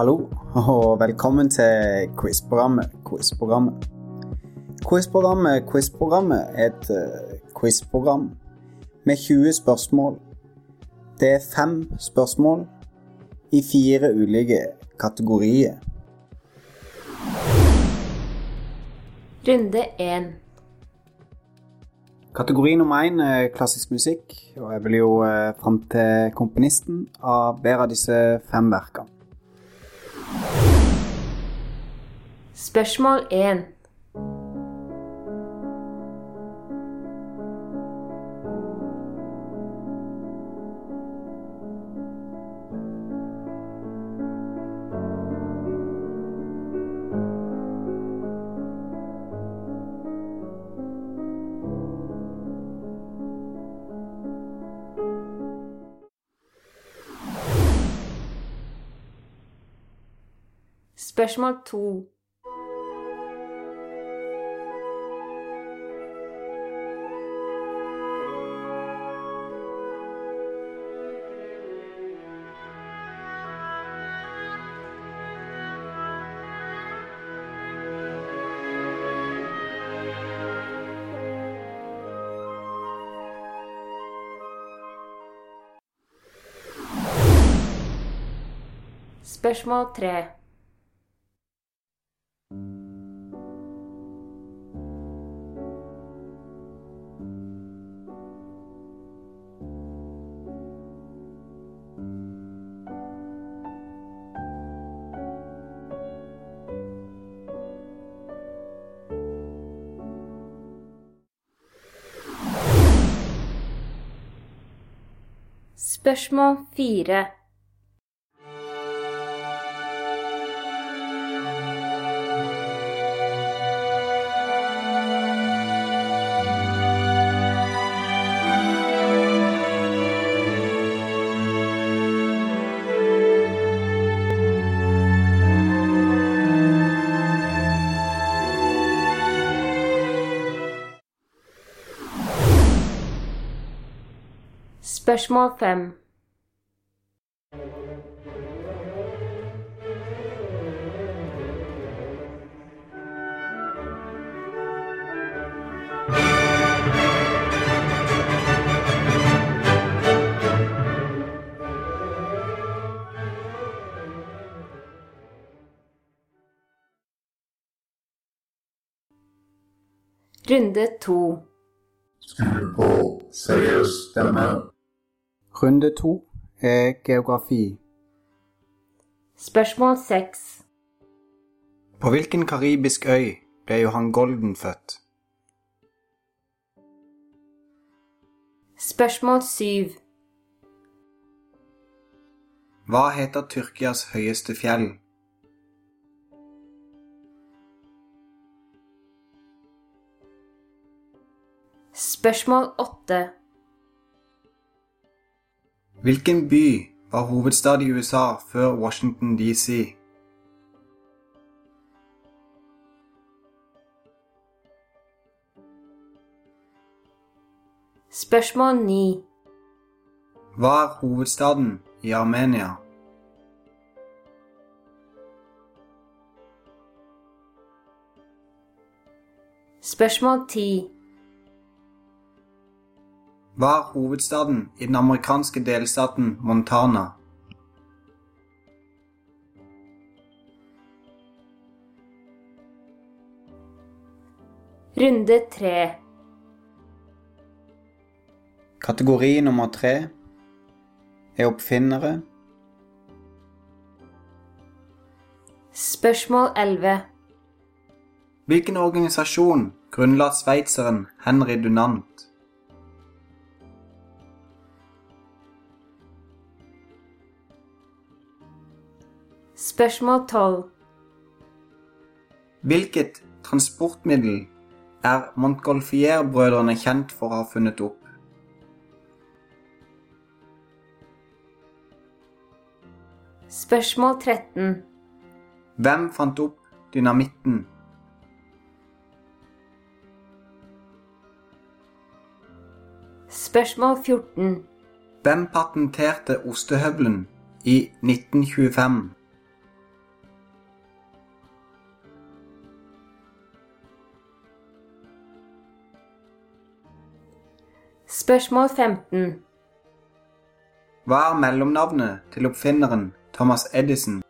Hallo, og velkommen til quizprogrammet Quizprogrammet. Quizprogrammet Quizprogrammet er et uh, quizprogram med 20 spørsmål. Det er fem spørsmål i fire ulike kategorier. Runde 1. Kategori nummer én er klassisk musikk, og jeg vil jo uh, fram til komponisten av hver av disse fem verkene. Spørsmål 1. Spørsmål 2. Spørsmål tre. Spørsmål 4. Spørsmål fem. Runde to. Skru på seriøs stemme. Runde to er geografi. Spørsmål 6. På hvilken karibisk øy ble Johan Golden født? Spørsmål 7. Hva heter Tyrkias høyeste fjell? Spørsmål 8. Hvilken by var hovedstad i USA før Washington DC? Spørsmål 9. Hva er hovedstaden i Armenia? Spørsmål 10. Hva er hovedstaden i den amerikanske delstaten Montana? Runde 3. Kategori nummer tre er oppfinnere. Spørsmål 11. Hvilken organisasjon grunnla sveitseren Henry Dunant? Spørsmål 12. Hvilket transportmiddel er Montgolfier-brødrene kjent for å ha funnet opp? Spørsmål 13. Hvem fant opp dynamitten? Spørsmål 14. Hvem patenterte ostehøvelen i 1925? Spørsmål 15. Hva er mellomnavnet til oppfinneren Thomas Edison?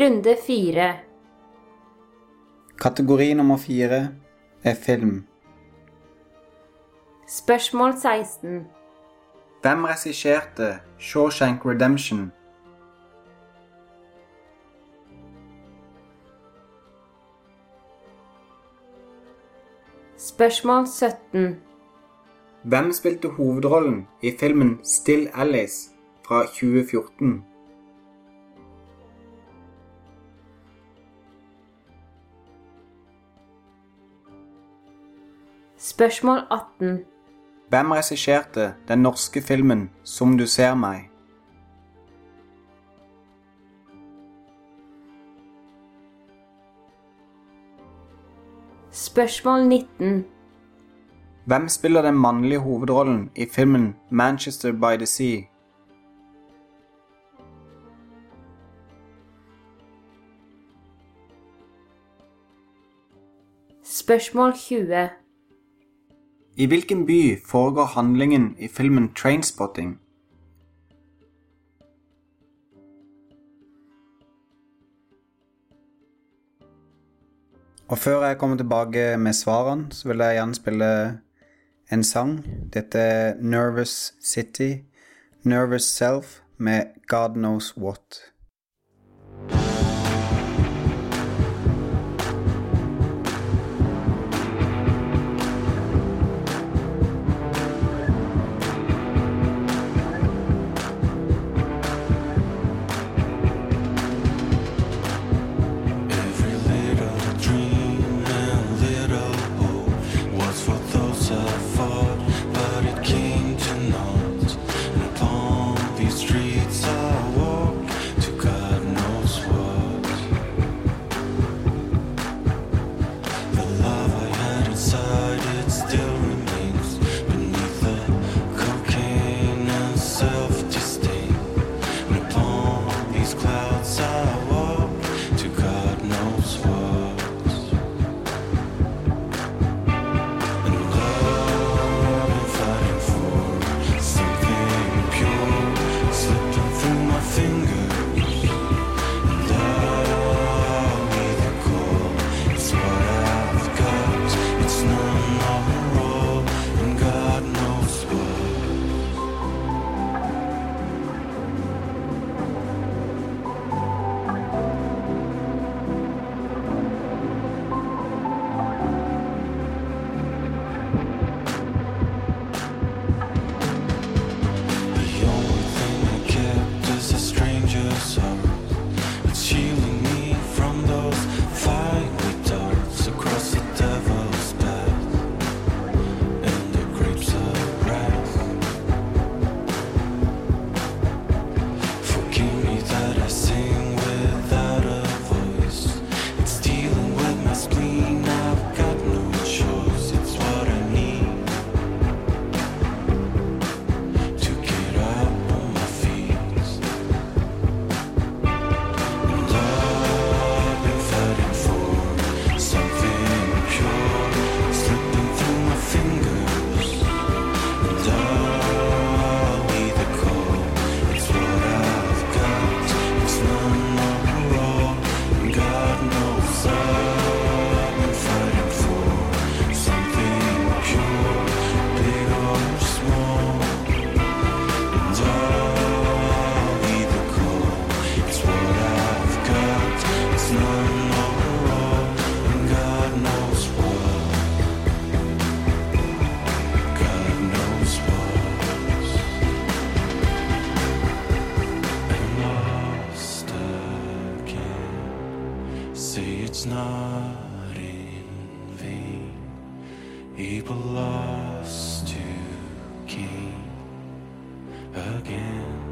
Runde 4. Kategori nummer fire er film. Spørsmål 16. Hvem regisserte Shawshank Redemption? Spørsmål 17. Hvem spilte hovedrollen i filmen Still Alice fra 2014? Spørsmål 18. Hvem regisserte den norske filmen Som du ser meg? Spørsmål 19. Hvem spiller den mannlige hovedrollen i filmen Manchester by the Sea? Spørsmål 20. I hvilken by foregår handlingen i filmen Trainspotting? Og før jeg kommer tilbake med svarene, så vil jeg gjerne spille en sang. Dette er Nervous City, Nervous Self med God Knows What. Not in vain. Lost to gain again.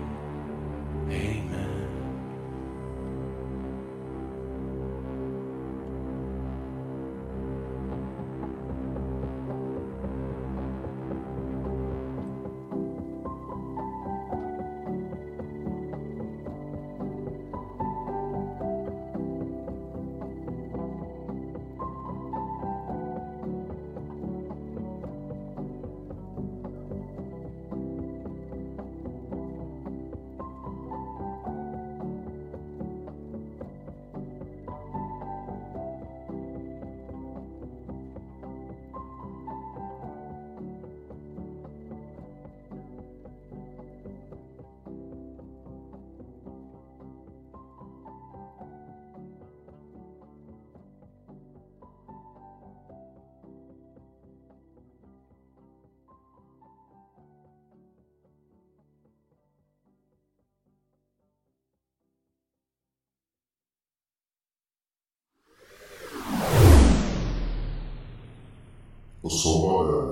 Og så var det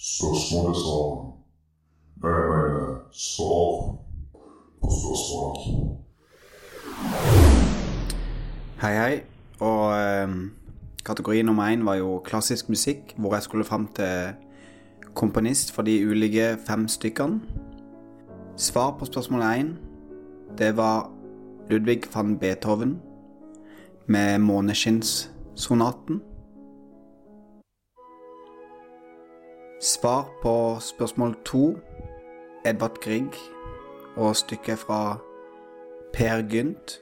spørsmålet som Nei, jeg mener svar på spørsmålet. Hei, hei. Og ehm, kategori nummer én var jo klassisk musikk, hvor jeg skulle fram til komponist for de ulike fem stykkene. Svar på spørsmål én, det var Ludvig van Beethoven med Måneskinnssonaten. Svar på spørsmål to, Edvard Grieg og stykket fra Per Gynt.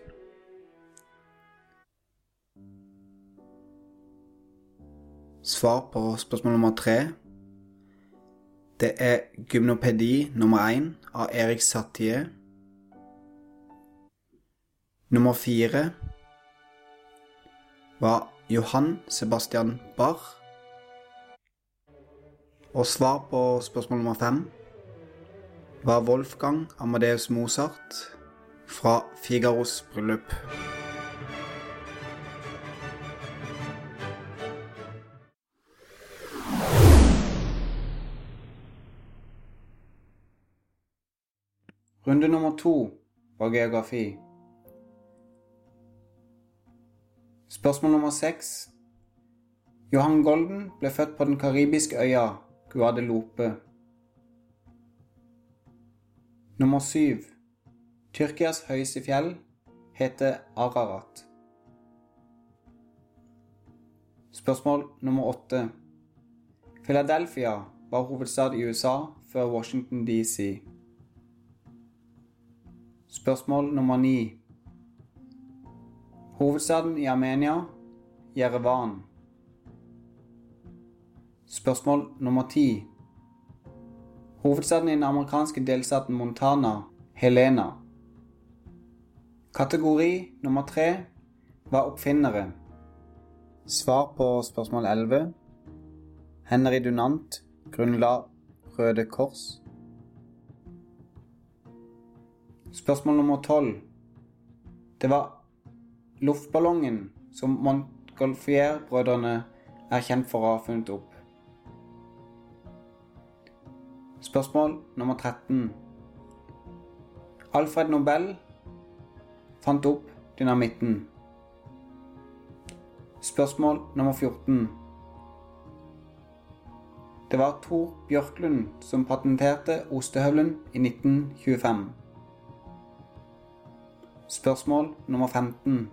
Svar på spørsmål nummer tre. Det er Gymnopedi nummer én av Erik Satie. Nummer fire var Johan Sebastian Bach. Og svar på spørsmål nummer fem var Wolfgang Amadeus Mozart fra Figaros bryllup. Runde nummer to var geografi. Spørsmål nummer seks. Johan Golden ble født på den karibiske øya Guadeloupe. Nummer syv. Tyrkias høyeste fjell heter Ararat. Spørsmål nummer åtte. Philadelphia var hovedstad i USA før Washington DC. Spørsmål nummer ni. Hovedstaden i Armenia, Jerevan. Spørsmål nummer ti. Hovedstaden i den amerikanske delstaten Montana, Helena. Kategori nummer tre var oppfinnere. Svar på spørsmål 11. Henry Dunant grunnla Røde Kors. Spørsmål nummer 12. Det var luftballongen som Montgolfier-brødrene er kjent for å ha funnet opp. Spørsmål nummer 13. Alfred Nobel fant opp dynamitten. Spørsmål nummer 14. Det var Tor Bjørklund som patenterte ostehøvelen i 1925. Spørsmål nummer 15.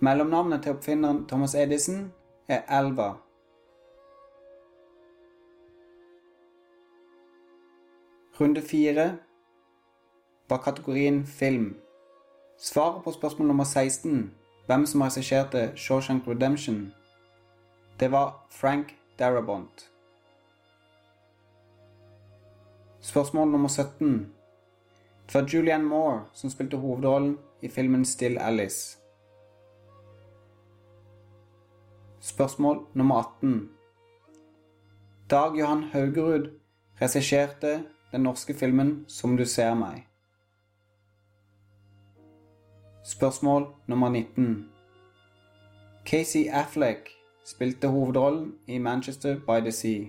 Mellomnavnet til oppfinneren Thomas Edison er Alva. Runde fire var kategorien film. Svaret på spørsmål nummer 16, hvem som regisserte Shawshank Redemption, det var Frank Darabont. Spørsmål nummer 17. Det var Julianne Moore som spilte hovedrollen i filmen Still Alice. Spørsmål nummer 18. Dag Johan Haugerud regisserte den norske filmen Som du ser meg. Spørsmål nummer 19. Casey Affleck spilte hovedrollen i Manchester by the Sea.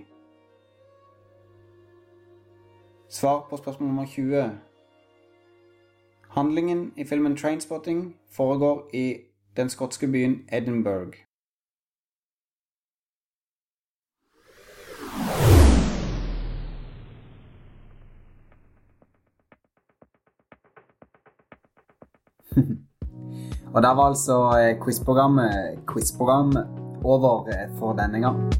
Svar på spørsmål nummer 20. Handlingen i filmen Trainspotting foregår i den skotske byen Edinburgh. Og der var altså eh, quizprogrammet quizprogram over eh, for denne gang.